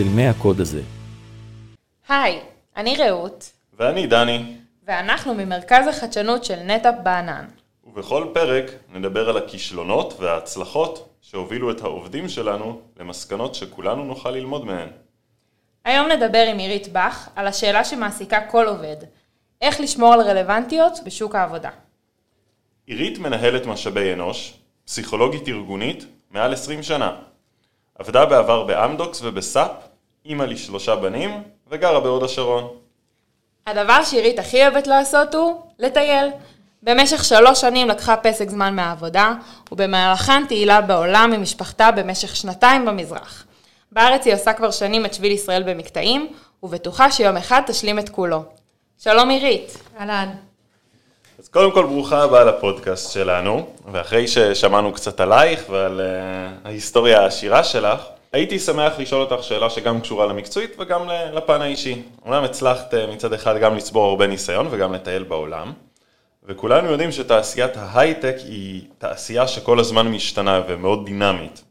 של 100 הקוד הזה. היי, אני רעות, ואני דני, ואנחנו ממרכז החדשנות של נטאפ בענן. ובכל פרק נדבר על הכישלונות וההצלחות שהובילו את העובדים שלנו למסקנות שכולנו נוכל ללמוד מהן. היום נדבר עם עירית בך על השאלה שמעסיקה כל עובד, איך לשמור על רלוונטיות בשוק העבודה. עירית מנהלת משאבי אנוש, פסיכולוגית ארגונית, מעל 20 שנה. עבדה בעבר באמדוקס ובסאפ, אימא לשלושה בנים, וגרה בהוד השרון. הדבר שעירית הכי אוהבת לעשות הוא לטייל. במשך שלוש שנים לקחה פסק זמן מהעבודה, ובמהלכן תהילה בעולם עם משפחתה במשך שנתיים במזרח. בארץ היא עושה כבר שנים את שביל ישראל במקטעים, ובטוחה שיום אחד תשלים את כולו. שלום עירית. אהלן. אז קודם כל ברוכה הבאה לפודקאסט שלנו, ואחרי ששמענו קצת עלייך ועל uh, ההיסטוריה העשירה שלך, הייתי שמח לשאול אותך שאלה שגם קשורה למקצועית וגם לפן האישי. אומנם הצלחת uh, מצד אחד גם לצבור הרבה ניסיון וגם לטייל בעולם, וכולנו יודעים שתעשיית ההייטק היא תעשייה שכל הזמן משתנה ומאוד דינמית.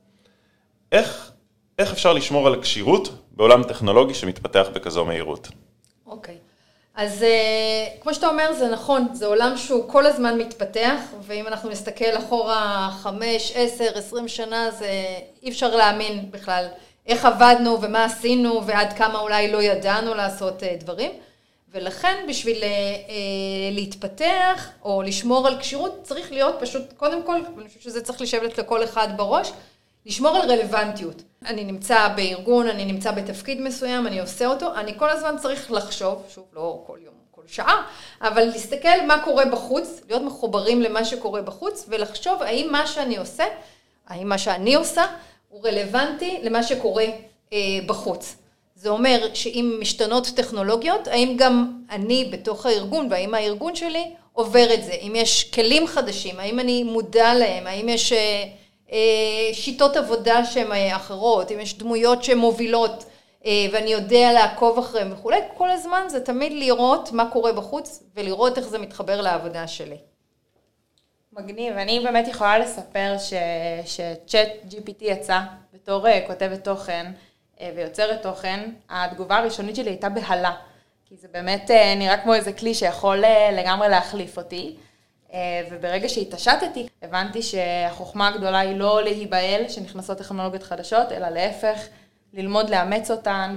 איך, איך אפשר לשמור על כשירות בעולם טכנולוגי שמתפתח בכזו מהירות? אז uh, כמו שאתה אומר, זה נכון, זה עולם שהוא כל הזמן מתפתח, ואם אנחנו נסתכל אחורה חמש, עשר, עשרים שנה, זה אי אפשר להאמין בכלל איך עבדנו ומה עשינו ועד כמה אולי לא ידענו לעשות uh, דברים. ולכן בשביל uh, להתפתח או לשמור על כשירות, צריך להיות פשוט, קודם כל, אני חושבת שזה צריך לשבת לכל אחד בראש, לשמור על רלוונטיות. אני נמצא בארגון, אני נמצא בתפקיד מסוים, אני עושה אותו, אני כל הזמן צריך לחשוב, שוב, לא כל יום, כל שעה, אבל להסתכל מה קורה בחוץ, להיות מחוברים למה שקורה בחוץ, ולחשוב האם מה שאני עושה, האם מה שאני עושה, הוא רלוונטי למה שקורה אה, בחוץ. זה אומר שאם משתנות טכנולוגיות, האם גם אני בתוך הארגון, והאם הארגון שלי עובר את זה, אם יש כלים חדשים, האם אני מודע להם, האם יש... אה, שיטות עבודה שהן אה, אחרות, אם יש דמויות שהן מובילות אה, ואני יודע לעקוב אחריהן וכולי, כל הזמן זה תמיד לראות מה קורה בחוץ ולראות איך זה מתחבר לעבודה שלי. מגניב, אני באמת יכולה לספר שצ'אט GPT יצא בתור כותבת תוכן ויוצרת תוכן, התגובה הראשונית שלי הייתה בהלה, כי זה באמת נראה כמו איזה כלי שיכול לגמרי להחליף אותי. אה, וברגע שהתעשתתי, הבנתי שהחוכמה הגדולה היא לא להיבהל שנכנסות טכנולוגיות חדשות, אלא להפך, ללמוד לאמץ אותן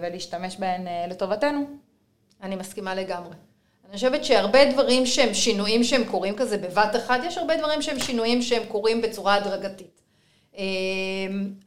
ולהשתמש בהן אה, לטובתנו. אני מסכימה לגמרי. אני חושבת שהרבה דברים שהם שינויים שהם קורים כזה בבת אחת, יש הרבה דברים שהם שינויים שהם קורים בצורה הדרגתית. אה,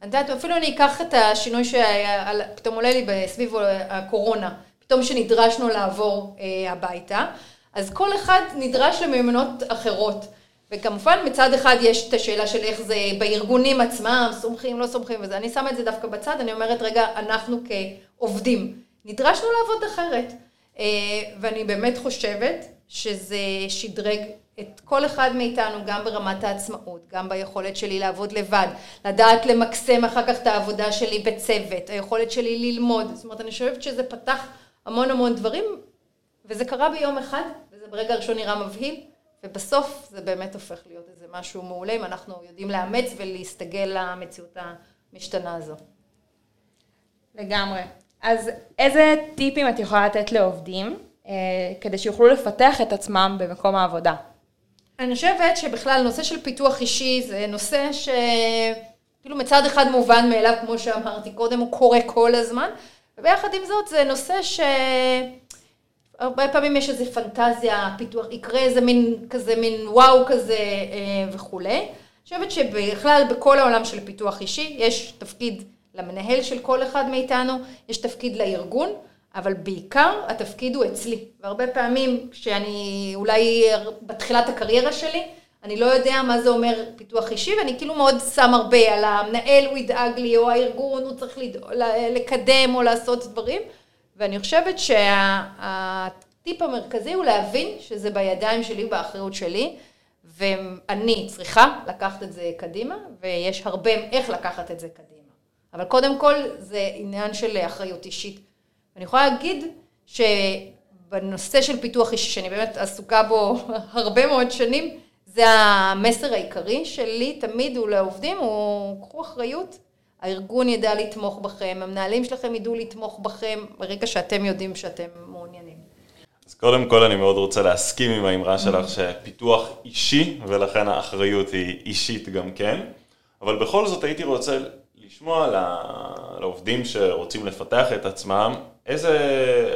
אני יודעת, אפילו אני אקח את השינוי שפתאום עולה לי סביב הקורונה, פתאום שנדרשנו לעבור הביתה. אז כל אחד נדרש למיומנות אחרות. וכמובן מצד אחד יש את השאלה של איך זה בארגונים עצמם, סומכים, לא סומכים וזה, אני שמה את זה דווקא בצד, אני אומרת רגע, אנחנו כעובדים, נדרשנו לעבוד אחרת. אה, ואני באמת חושבת שזה שדרג את כל אחד מאיתנו, גם ברמת העצמאות, גם ביכולת שלי לעבוד לבד, לדעת למקסם אחר כך את העבודה שלי בצוות, היכולת שלי ללמוד, זאת אומרת, אני חושבת שזה פתח המון המון דברים, וזה קרה ביום אחד, זה ברגע הראשון נראה מבהיל, ובסוף זה באמת הופך להיות איזה משהו מעולה, אם אנחנו יודעים לאמץ ולהסתגל למציאות המשתנה הזו. לגמרי. אז איזה טיפים את יכולה לתת לעובדים אה, כדי שיוכלו לפתח את עצמם במקום העבודה? אני חושבת שבכלל נושא של פיתוח אישי זה נושא שכאילו מצד אחד מובן מאליו, כמו שאמרתי קודם, הוא קורה כל הזמן, וביחד עם זאת זה נושא ש... הרבה פעמים יש איזו פנטזיה, פיתוח, יקרה איזה מין כזה, מין וואו כזה אה, וכולי. אני חושבת שבכלל בכל העולם של פיתוח אישי יש תפקיד למנהל של כל אחד מאיתנו, יש תפקיד לארגון, אבל בעיקר התפקיד הוא אצלי. והרבה פעמים כשאני אולי בתחילת הקריירה שלי, אני לא יודע מה זה אומר פיתוח אישי, ואני כאילו מאוד שם הרבה על המנהל, הוא ידאג לי, או הארגון, הוא צריך לקדם או לעשות דברים. ואני חושבת שהטיפ המרכזי הוא להבין שזה בידיים שלי ובאחריות שלי, ואני צריכה לקחת את זה קדימה, ויש הרבה איך לקחת את זה קדימה. אבל קודם כל זה עניין של אחריות אישית. אני יכולה להגיד שבנושא של פיתוח אישי, שאני באמת עסוקה בו הרבה מאוד שנים, זה המסר העיקרי שלי תמיד הוא לעובדים, הוא קחו אחריות הארגון ידע לתמוך בכם, המנהלים שלכם ידעו לתמוך בכם ברגע שאתם יודעים שאתם מעוניינים. אז קודם כל אני מאוד רוצה להסכים עם האמרה שלך שפיתוח אישי ולכן האחריות היא אישית גם כן, אבל בכל זאת הייתי רוצה לשמוע על העובדים שרוצים לפתח את עצמם, איזה,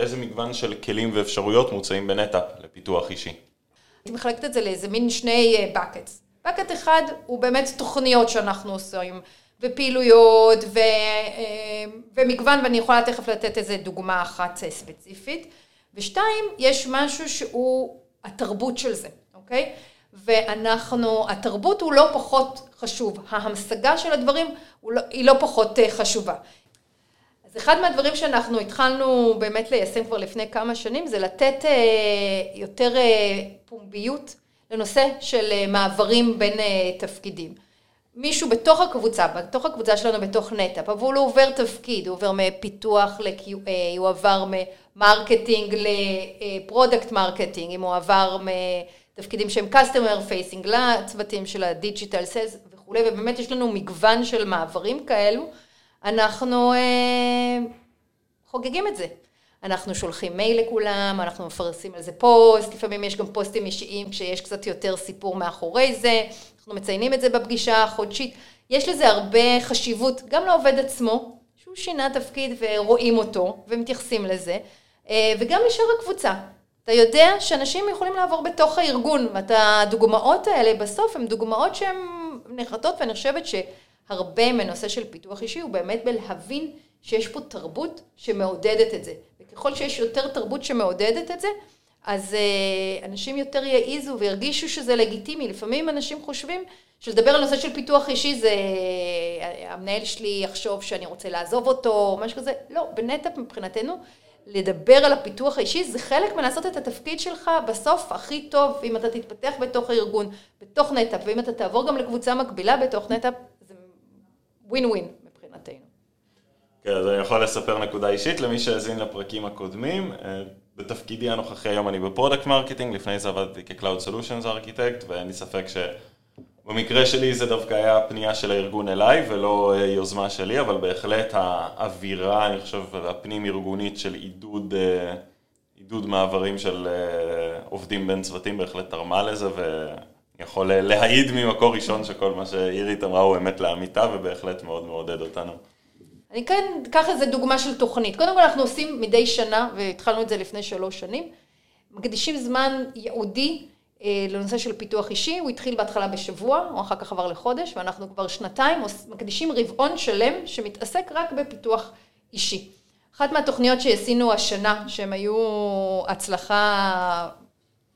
איזה מגוון של כלים ואפשרויות מוצאים בנטאפ לפיתוח אישי. אני מחלקת את זה לאיזה מין שני buckets. אה, bucket אחד הוא באמת תוכניות שאנחנו עושים, ופעילויות, ו, אה, ומגוון, ואני יכולה תכף לתת איזה דוגמה אחת אה, ספציפית. ושתיים, יש משהו שהוא התרבות של זה, אוקיי? ואנחנו, התרבות הוא לא פחות חשוב, ההמשגה של הדברים לא, היא לא פחות חשובה. אז אחד מהדברים שאנחנו התחלנו באמת ליישם כבר לפני כמה שנים זה לתת אה, יותר אה, פומביות לנושא של אה, מעברים בין תפקידים. מישהו בתוך הקבוצה, בתוך הקבוצה שלנו בתוך נטאפ, אבל הוא עובר תפקיד, הוא עובר מפיתוח, הוא עבר מ marketing ל product marketing, אם הוא עבר מתפקידים שהם customer facing לצוותים של ה digital sales וכולי, ובאמת יש לנו מגוון של מעברים כאלו. אנחנו אה, חוגגים את זה. אנחנו שולחים מייל לכולם, אנחנו מפרסמים על זה פוסט, לפעמים יש גם פוסטים אישיים כשיש קצת יותר סיפור מאחורי זה, אנחנו מציינים את זה בפגישה החודשית. יש לזה הרבה חשיבות, גם לעובד עצמו, שהוא שינה תפקיד ורואים אותו ומתייחסים לזה, אה, וגם לשאר הקבוצה. אתה יודע שאנשים יכולים לעבור בתוך הארגון, והדוגמאות האלה בסוף הן דוגמאות שהן נחרטות, ואני חושבת ש... הרבה מנושא של פיתוח אישי הוא באמת בלהבין שיש פה תרבות שמעודדת את זה. וככל שיש יותר תרבות שמעודדת את זה, אז אה, אנשים יותר יעיזו וירגישו שזה לגיטימי. לפעמים אנשים חושבים שלדבר על נושא של פיתוח אישי זה אה, המנהל שלי יחשוב שאני רוצה לעזוב אותו או משהו כזה. לא, בנטאפ מבחינתנו לדבר על הפיתוח האישי זה חלק מלעשות את התפקיד שלך בסוף הכי טוב אם אתה תתפתח בתוך הארגון, בתוך NetApp, ואם אתה תעבור גם לקבוצה מקבילה בתוך NetApp, win win מבחינתנו. כן, אז אני יכול לספר נקודה אישית למי שהאזין לפרקים הקודמים. אה, בתפקידי הנוכחי היום אני ב product marketing, לפני זה עבדתי כ-Cloud Solutions Architect, ואין לי ספק שבמקרה שלי זה דווקא היה פנייה של הארגון אליי ולא אה, יוזמה שלי, אבל בהחלט האווירה, אני חושב, הפנים ארגונית של עידוד, אה, עידוד מעברים של עובדים בין צוותים בהחלט תרמה לזה, ו... יכול להעיד ממקור ראשון שכל מה שאירית אמרה הוא אמת לאמיתה ובהחלט מאוד מעודד אותנו. אני כן אקח איזה דוגמה של תוכנית. קודם כל אנחנו עושים מדי שנה, והתחלנו את זה לפני שלוש שנים, מקדישים זמן ייעודי אה, לנושא של פיתוח אישי, הוא התחיל בהתחלה בשבוע, או אחר כך עבר לחודש, ואנחנו כבר שנתיים מקדישים רבעון שלם שמתעסק רק בפיתוח אישי. אחת מהתוכניות שעשינו השנה, שהן היו הצלחה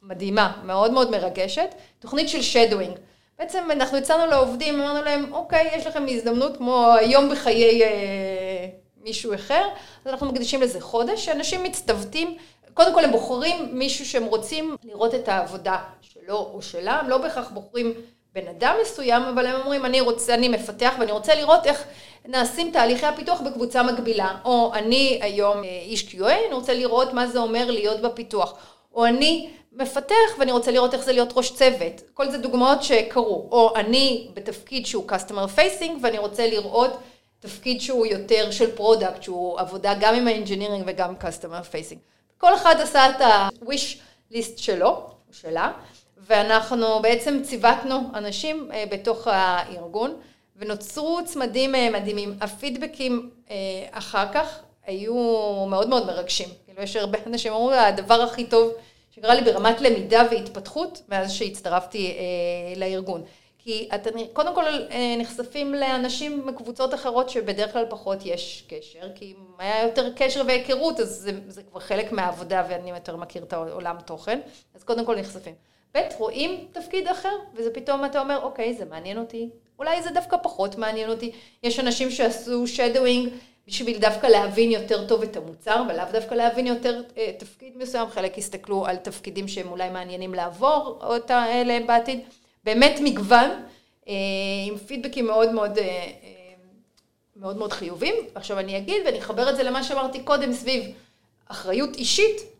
מדהימה, מאוד מאוד מרגשת, תוכנית של שדווינג. בעצם אנחנו הצענו לעובדים, אמרנו להם, אוקיי, יש לכם הזדמנות כמו היום בחיי אה, מישהו אחר, אז אנחנו מקדישים לזה חודש, שאנשים מצטוותים, קודם כל הם בוחרים מישהו שהם רוצים לראות את העבודה שלו או שלה, הם לא בהכרח בוחרים בן אדם מסוים, אבל הם אומרים, אני רוצה, אני מפתח ואני רוצה לראות איך נעשים תהליכי הפיתוח בקבוצה מקבילה. או אני היום אה, איש QA, אני רוצה לראות מה זה אומר להיות בפיתוח. או אני מפתח ואני רוצה לראות איך זה להיות ראש צוות. כל זה דוגמאות שקרו. או אני בתפקיד שהוא customer facing ואני רוצה לראות תפקיד שהוא יותר של product, שהוא עבודה גם עם ה engineering וגם customer facing. כל אחד עשה את ה-wish list שלו, או שלה, ואנחנו בעצם ציוותנו אנשים אה, בתוך הארגון, ונוצרו צמדים אה, מדהימים. הפידבקים אה, אחר כך היו מאוד מאוד מרגשים. כאילו יש הרבה אנשים שאומרים, הדבר הכי טוב שקרה לי ברמת למידה והתפתחות מאז שהצטרפתי אה, לארגון. כי אתם קודם כל אה, נחשפים לאנשים מקבוצות אחרות שבדרך כלל פחות יש קשר, כי אם היה יותר קשר והיכרות אז זה, זה כבר חלק מהעבודה ואני יותר מכיר את העולם תוכן, אז קודם כל נחשפים. ב', רואים תפקיד אחר, וזה פתאום אתה אומר, אוקיי, זה מעניין אותי, אולי זה דווקא פחות מעניין אותי. יש אנשים שעשו שדווינג בשביל דווקא להבין יותר טוב את המוצר, ולאו דווקא להבין יותר אה, תפקיד מסוים, חלק הסתכלו על תפקידים שהם אולי מעניינים לעבור אותה אליהם בעתיד. באמת מגוון, אה, עם פידבקים מאוד מאוד, אה, אה, מאוד מאוד חיובים. עכשיו אני אגיד, ואני אחבר את זה למה שאמרתי קודם סביב אחריות אישית,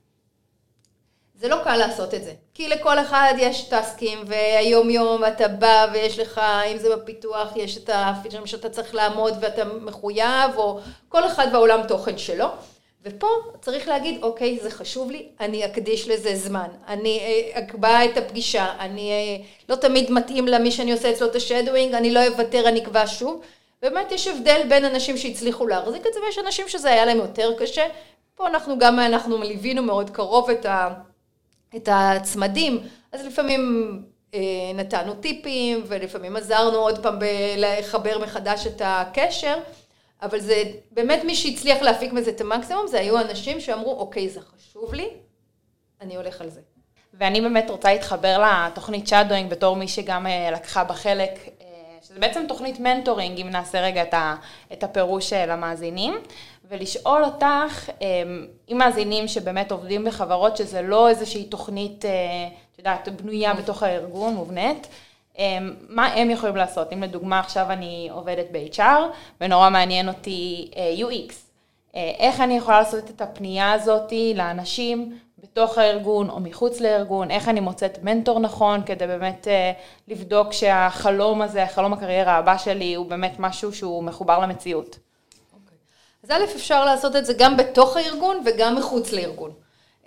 זה לא קל לעשות את זה. כי לכל אחד יש טסקים, והיום יום אתה בא ויש לך, אם זה בפיתוח, יש את הפיצ'רים שאתה צריך לעמוד ואתה מחויב, או כל אחד בעולם תוכן שלו. ופה צריך להגיד, אוקיי, זה חשוב לי, אני אקדיש לזה זמן. אני אה, אקבע את הפגישה, אני אה, לא תמיד מתאים למי שאני עושה אצלו את השדואינג, אני לא אוותר, אני אקבע שוב. באמת יש הבדל בין אנשים שהצליחו להחזיק את זה, ויש אנשים שזה היה להם יותר קשה. פה אנחנו גם, אנחנו ליווינו מאוד קרוב את, ה, את הצמדים, אז לפעמים אה, נתנו טיפים, ולפעמים עזרנו עוד פעם לחבר מחדש את הקשר. אבל זה באמת מי שהצליח להפיק מזה את המקסימום, זה היו אנשים שאמרו, אוקיי, זה חשוב לי, אני הולך על זה. ואני באמת רוצה להתחבר לתוכנית shadowing בתור מי שגם אה, לקחה בה חלק, שזה בעצם תוכנית mentoring, אם נעשה רגע את, ה, את הפירוש אה, למאזינים, ולשאול אותך, אם מאזינים שבאמת עובדים בחברות, שזה לא איזושהי תוכנית, את יודעת, בנויה בתוך הארגון, מובנית, אמ, מה הם יכולים לעשות? אם לדוגמה עכשיו אני עובדת ב-HR ונורא מעניין אותי אה, UX, אה, איך אני יכולה לעשות את הפנייה הזאת לאנשים בתוך הארגון או מחוץ לארגון, איך אני מוצאת מנטור נכון כדי באמת אה, לבדוק שהחלום הזה, החלום הקריירה הבא שלי הוא באמת משהו שהוא מחובר למציאות. Okay. אוקיי. אז א', אפשר לעשות את זה גם בתוך הארגון וגם מחוץ לארגון.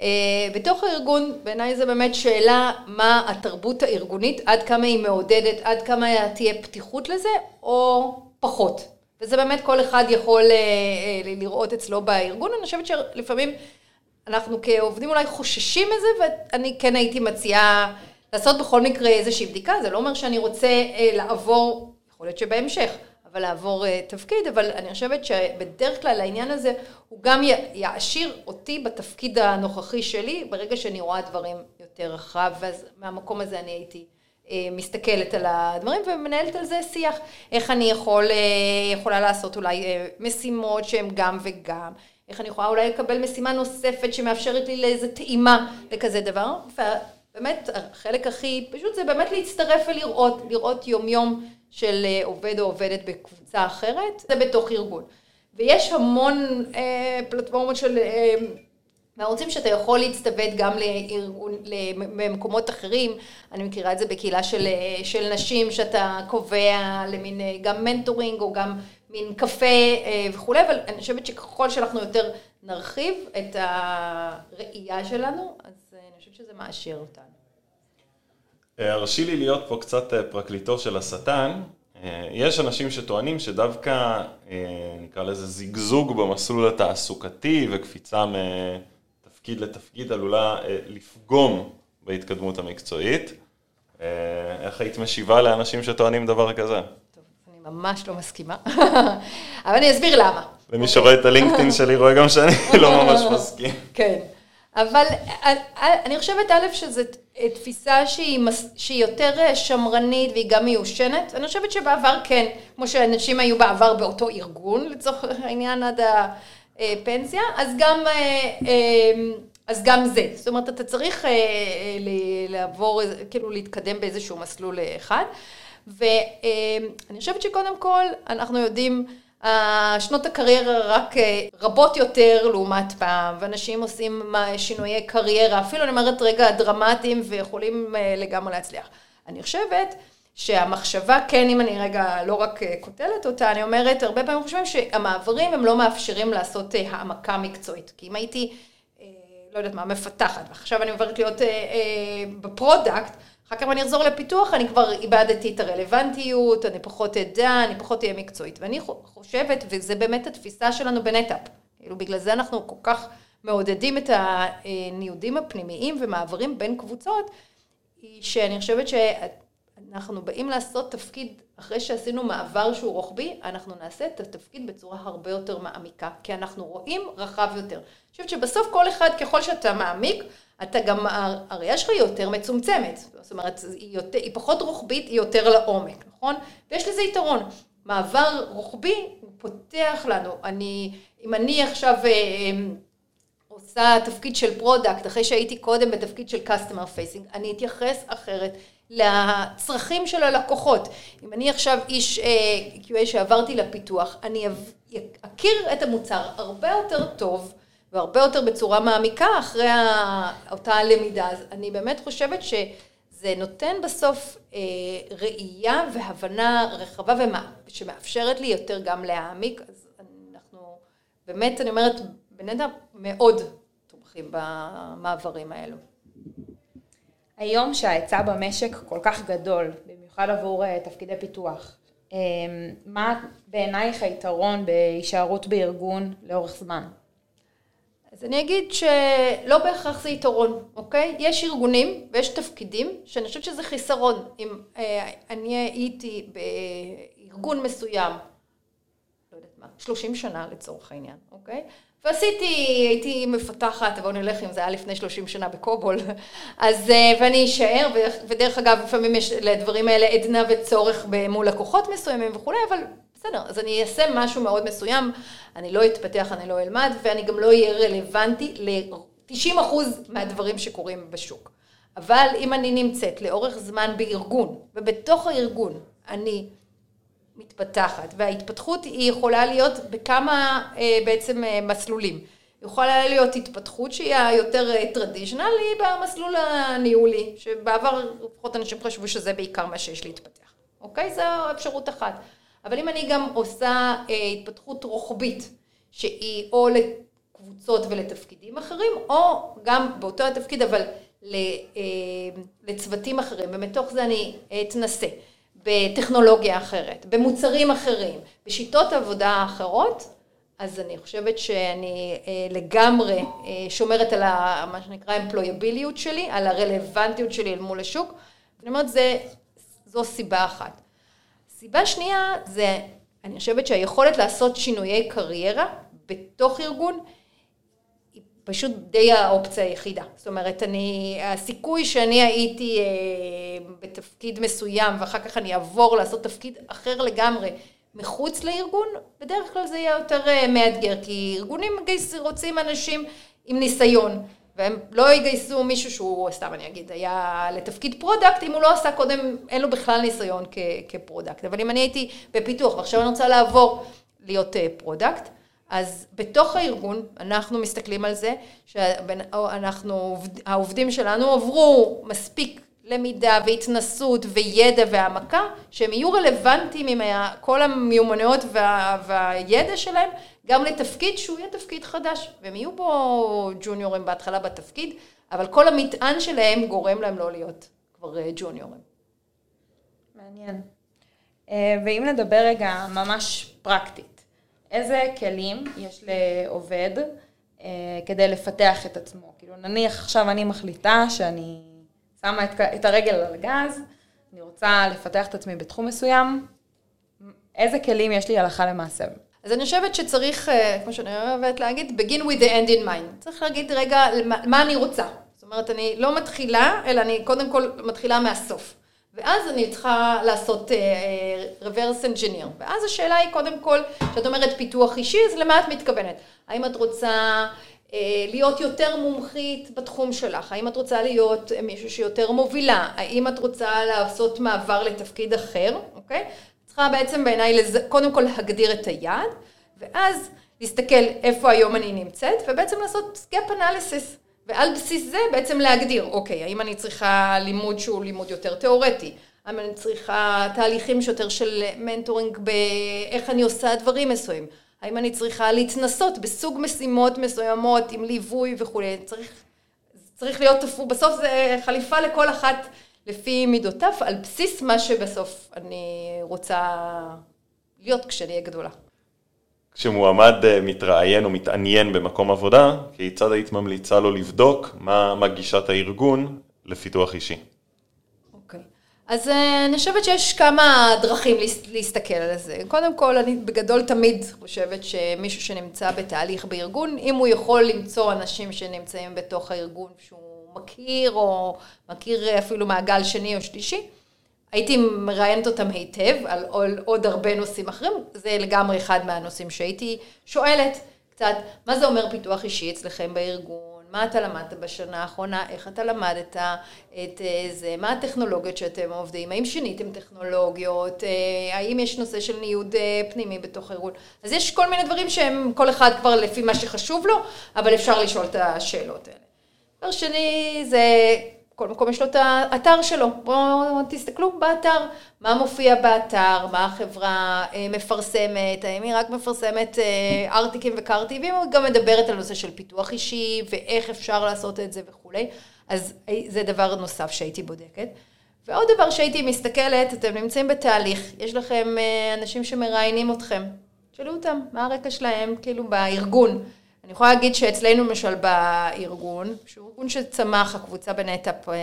אה, בתוך הארגון, בעיניי זה באמת שאלה מה התרבות הארגונית, עד כמה היא מעודדת, עד כמה תהיה פתיחות לזה, או פחות. וזה באמת כל אחד יכול אה, לראות אצלו בארגון. אני חושבת שלפעמים אנחנו כעובדים אולי חוששים מזה, ואני כן הייתי מציעה לעשות בכל מקרה איזושהי בדיקה. זה לא אומר שאני רוצה לעבור, יכול להיות שבהמשך, אבל לעבור uh, תפקיד, אבל אני חושבת שבדרך כלל העניין הזה הוא גם יעשיר אותי בתפקיד הנוכחי שלי, ברגע שאני רואה דברים יותר רחב, ואז מהמקום הזה אני הייתי uh, מסתכלת על הדברים ומנהלת על זה שיח, איך אני יכול, יכולה לעשות אולי משימות שהן גם וגם. איך אני יכולה אולי לקבל משימה נוספת שמאפשרת לי לאיזה טעימה לכזה דבר, ובאמת החלק הכי פשוט זה באמת להצטרף ולראות, לראות יום יום של אה, עובד או עובדת בקבוצה אחרת, זה בתוך ארגון. ויש המון אה, פלטפורמות של אה, מערוצים שאתה יכול להצטוות גם לארגון, למקומות אחרים, אני מכירה את זה בקהילה של, אה, של נשים, שאתה קובע למין גם מנטורינג או גם מין קפה אה, וכולי, אבל אני חושבת שככל שאנחנו יותר נרחיב את הראייה שלנו, אז אני חושבת שזה מעשיר אותנו. אה, הרשי לי להיות פה קצת אה, פרקליטו של השטן. אה, יש אנשים שטוענים שדווקא, נקרא לזה זיגזוג במסלול התעסוקתי וקפיצה מתפקיד לתפקיד עלולה לפגום בהתקדמות המקצועית. איך היית משיבה לאנשים שטוענים דבר כזה? ממש לא מסכימה, אבל אני אסביר למה. ומי שרואה את הלינקדאין שלי רואה גם שאני לא ממש מסכים. כן. אבל אני חושבת, א', שזו תפיסה שהיא, שהיא יותר שמרנית והיא גם מיושנת. אני חושבת שבעבר כן, כמו שאנשים היו בעבר באותו ארגון, לצורך העניין עד הפנסיה, אז גם, אז גם זה. זאת אומרת, אתה צריך לעבור, כאילו להתקדם באיזשהו מסלול אחד. ואני חושבת שקודם כל, אנחנו יודעים שנות הקריירה רק אה, רבות יותר לעומת פעם, ואנשים עושים שינויי קריירה, אפילו אני אומרת רגע דרמטיים ויכולים אה, לגמרי להצליח. אני חושבת שהמחשבה, כן, אם אני רגע לא רק אה, כותלת אותה, אני אומרת, הרבה פעמים חושבים שהמעברים הם לא מאפשרים לעשות העמקה מקצועית. כי אם הייתי, לא יודעת מה, מפתחת, ועכשיו אני עוברת להיות ב product, אחר כך אני אחזור לפיתוח, אני כבר איבדתי את הרלוונטיות, אני פחות אדע, אני פחות אהיה מקצועית. ואני חושבת, וזה באמת התפיסה שלנו ב NetApp, כאילו בגלל זה אנחנו כל כך מעודדים את הניודים הפנימיים ומעברים בין קבוצות, היא שאני חושבת שאנחנו באים לעשות תפקיד, אחרי שעשינו מעבר שהוא רוחבי, אנחנו נעשה את התפקיד בצורה הרבה יותר מעמיקה, כי אנחנו רואים רחב יותר. אני חושבת שבסוף כל אחד, ככל שאתה מעמיק, אתה גם, הראייה שלך היא יותר מצומצמת, זאת אומרת, היא, יותר, היא פחות רוחבית, היא יותר לעומק, נכון? ויש לזה יתרון. מעבר רוחבי, הוא פותח לנו. אני, אם אני עכשיו אה, אה, עושה תפקיד של product, אחרי שהייתי קודם בתפקיד של customer facing, אני אתייחס אחרת לצרכים של הלקוחות. אם אני עכשיו איש אה, QA שעברתי לפיתוח, אני אכיר את המוצר הרבה יותר טוב. והרבה יותר בצורה מעמיקה אחרי אותה למידה. אז אני באמת חושבת שזה נותן בסוף אה, ראייה והבנה רחבה שמאפשרת לי יותר גם להעמיק. אז אנחנו, באמת, אני אומרת, בנדע מאוד תומכים במעברים האלו. היום שההיצע במשק כל כך גדול, במיוחד עבור אה, תפקידי פיתוח, אה, מה בעינייך היתרון בהישארות בארגון לאורך זמן? אז אני אגיד שלא בהכרח זה יתרון, אוקיי? יש ארגונים ויש תפקידים שאני חושבת שזה חיסרון. אם אה, אני הייתי בארגון מסוים, לא יודעת מה, 30 שנה לצורך העניין, אוקיי? ועשיתי, הייתי מפתחת, בואו נלך אם זה היה לפני 30 שנה בקובול, אז, אה, ואני אשאר, ודרך אגב, לפעמים יש לדברים האלה עדנה וצורך מול לקוחות מסוימים וכולי, אבל בסדר, אז אני אעשה משהו מאוד מסוים, אני לא אתפתח, אני לא אלמד, ואני גם לא אהיה רלוונטי ל-90% מהדברים שקורים בשוק. אבל אם אני נמצאת לאורך זמן בארגון, ובתוך הארגון אני מתפתחת, וההתפתחות היא יכולה להיות בכמה אה, בעצם אה, מסלולים. יכולה להיות התפתחות שהיא היותר אה, היא במסלול הניהולי, שבעבר לפחות אנשים חשבו שזה בעיקר מה שיש להתפתח. אוקיי? זו אפשרות אחת. אבל אם אני גם עושה התפתחות רוחבית, שהיא או לקבוצות ולתפקידים אחרים, או גם באותו התפקיד אבל לצוותים אחרים, ומתוך זה אני אתנסה. בטכנולוגיה אחרת, במוצרים אחרים, בשיטות עבודה אחרות, אז אני חושבת שאני אה, לגמרי אה, שומרת על ה, מה שנקרא אמפלויביליות שלי, על הרלוונטיות שלי אל מול השוק. אני אומרת, זה, זו סיבה אחת. סיבה שנייה זה, אני חושבת שהיכולת לעשות שינויי קריירה בתוך ארגון פשוט די האופציה היחידה. זאת אומרת, אני, הסיכוי שאני הייתי אה, בתפקיד מסוים ואחר כך אני אעבור לעשות תפקיד אחר לגמרי מחוץ לארגון, בדרך כלל זה יהיה יותר אה, מאתגר, כי ארגונים רוצים אנשים עם ניסיון, והם לא יגייסו מישהו שהוא, סתם אני אגיד, היה לתפקיד product, אם הוא לא עשה קודם, אין לו בכלל ניסיון כ, כ product. אבל אם אני הייתי בפיתוח ועכשיו אני רוצה לעבור להיות אה, product, אז בתוך הארגון אנחנו מסתכלים על זה שאנחנו, העובדים שלנו עברו מספיק למידה והתנסות וידע והעמקה שהם יהיו רלוונטיים עם כל המיומנויות וה, והידע שלהם גם לתפקיד שהוא יהיה תפקיד חדש והם יהיו פה ג'וניורים בהתחלה בתפקיד אבל כל המטען שלהם גורם להם לא להיות כבר אה, ג'וניורים. מעניין. אה, ואם נדבר רגע ממש פרקטית איזה כלים יש לעובד אה, כדי לפתח את עצמו? כאילו נניח עכשיו אני מחליטה שאני שמה את, את הרגל על הגז, אני רוצה לפתח את עצמי בתחום מסוים, איזה כלים יש לי הלכה למעשה? אז אני חושבת שצריך, אה, כמו שאני אוהבת להגיד, begin with the end in mind. צריך להגיד רגע מה אני רוצה. זאת אומרת, אני לא מתחילה, אלא אני קודם כל מתחילה מהסוף. ואז אני צריכה לעשות uh, reverse engineer. ואז השאלה היא קודם כל, כשאת אומרת פיתוח אישי, אז למה את מתכוונת? האם את רוצה להיות יותר מומחית בתחום שלך? האם את רוצה להיות מישהו שיותר מובילה? האם את רוצה לעשות מעבר לתפקיד אחר? אוקיי? צריכה בעצם בעיניי לז... קודם כל להגדיר את היעד, ואז להסתכל איפה היום אני נמצאת, ובעצם לעשות gap analysis. ועל בסיס זה בעצם להגדיר, אוקיי, האם אני צריכה לימוד שהוא לימוד יותר תיאורטי? האם אני צריכה תהליכים שיותר של מנטורינג באיך אני עושה דברים מסוימים? האם אני צריכה להתנסות בסוג משימות מסוימות עם ליווי וכולי? צריך, צריך להיות תפור, בסוף זה חליפה לכל אחת לפי מידותיו, על בסיס מה שבסוף אני רוצה להיות כשאני אהיה גדולה. כשמועמד אה, מתראיין או מתעניין במקום עבודה, כיצד היית ממליצה לו לבדוק מה, מה גישת הארגון לפיתוח אישי? אז אה, אני חושבת שיש כמה דרכים להסתכל על זה. קודם כל, אני בגדול תמיד חושבת שמישהו שנמצא בתהליך בארגון, אם הוא יכול למצוא אנשים שנמצאים בתוך הארגון שהוא מכיר, או מכיר אפילו מעגל שני או שלישי, הייתי מראיינת אותם היטב על עוד הרבה נושאים אחרים, זה לגמרי אחד מהנושאים שהייתי שואלת קצת, מה זה אומר פיתוח אישי אצלכם בארגון? מה אתה למדת בשנה האחרונה, איך אתה למדת את אה, זה, מה הטכנולוגיות שאתם עובדים, האם שיניתם טכנולוגיות, אה, האם יש נושא של ניוד אה, פנימי בתוך הארגון. אז יש כל מיני דברים שהם כל אחד כבר לפי מה שחשוב לו, אבל אפשר לשאול את השאלות האלה. דבר שני זה כל מקום יש לו את האתר שלו. בואו תסתכלו באתר, מה מופיע באתר, מה החברה אה, מפרסמת, האם היא רק מפרסמת אה, ארטיקים וקרטיבים, או גם מדברת על נושא של פיתוח אישי, ואיך אפשר לעשות את זה וכולי. אז אה, זה דבר נוסף שהייתי בודקת. ועוד דבר שהייתי מסתכלת, אתם נמצאים בתהליך, יש לכם אנשים שמראיינים אתכם. תשאלו אותם, מה הרקע שלהם, כאילו, בארגון. אני יכולה להגיד שאצלנו למשל בארגון, שהוא ארגון שצמח, הקבוצה בנטאפ אה,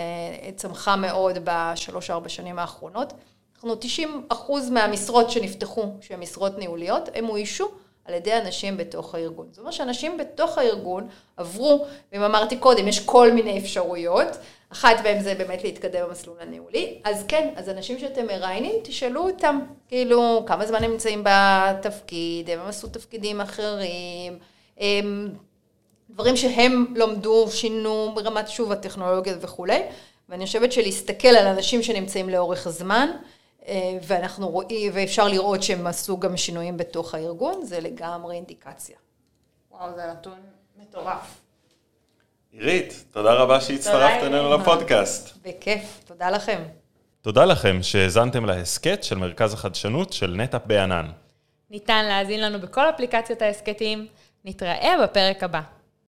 צמחה מאוד בשלוש-ארבע שנים האחרונות, אנחנו 90 אחוז מהמשרות שנפתחו, שהן משרות ניהוליות, הם אוישו על ידי אנשים בתוך הארגון. זאת אומרת שאנשים בתוך הארגון עברו, ואם אמרתי קודם, יש כל מיני אפשרויות, אחת מהן זה באמת להתקדם במסלול הניהולי, אז כן, אז אנשים שאתם מראיינים, תשאלו אותם, כאילו, כמה זמן הם נמצאים בתפקיד, הם עשו תפקידים אחרים, דברים שהם לומדו, שינו ברמת שוב הטכנולוגיה וכולי, ואני חושבת שלהסתכל על אנשים שנמצאים לאורך הזמן, אה, ואנחנו רואים, ואפשר לראות שהם עשו גם שינויים בתוך הארגון, זה לגמרי אינדיקציה. וואו, זה נתון מטורף. עירית, תודה רבה שהצטרפת אלינו לפודקאסט. בכיף, תודה לכם. תודה לכם שהאזנתם להסכת של מרכז החדשנות של נטאפ בענן. ניתן להאזין לנו בכל אפליקציות ההסכתים. נתראה בפרק הבא.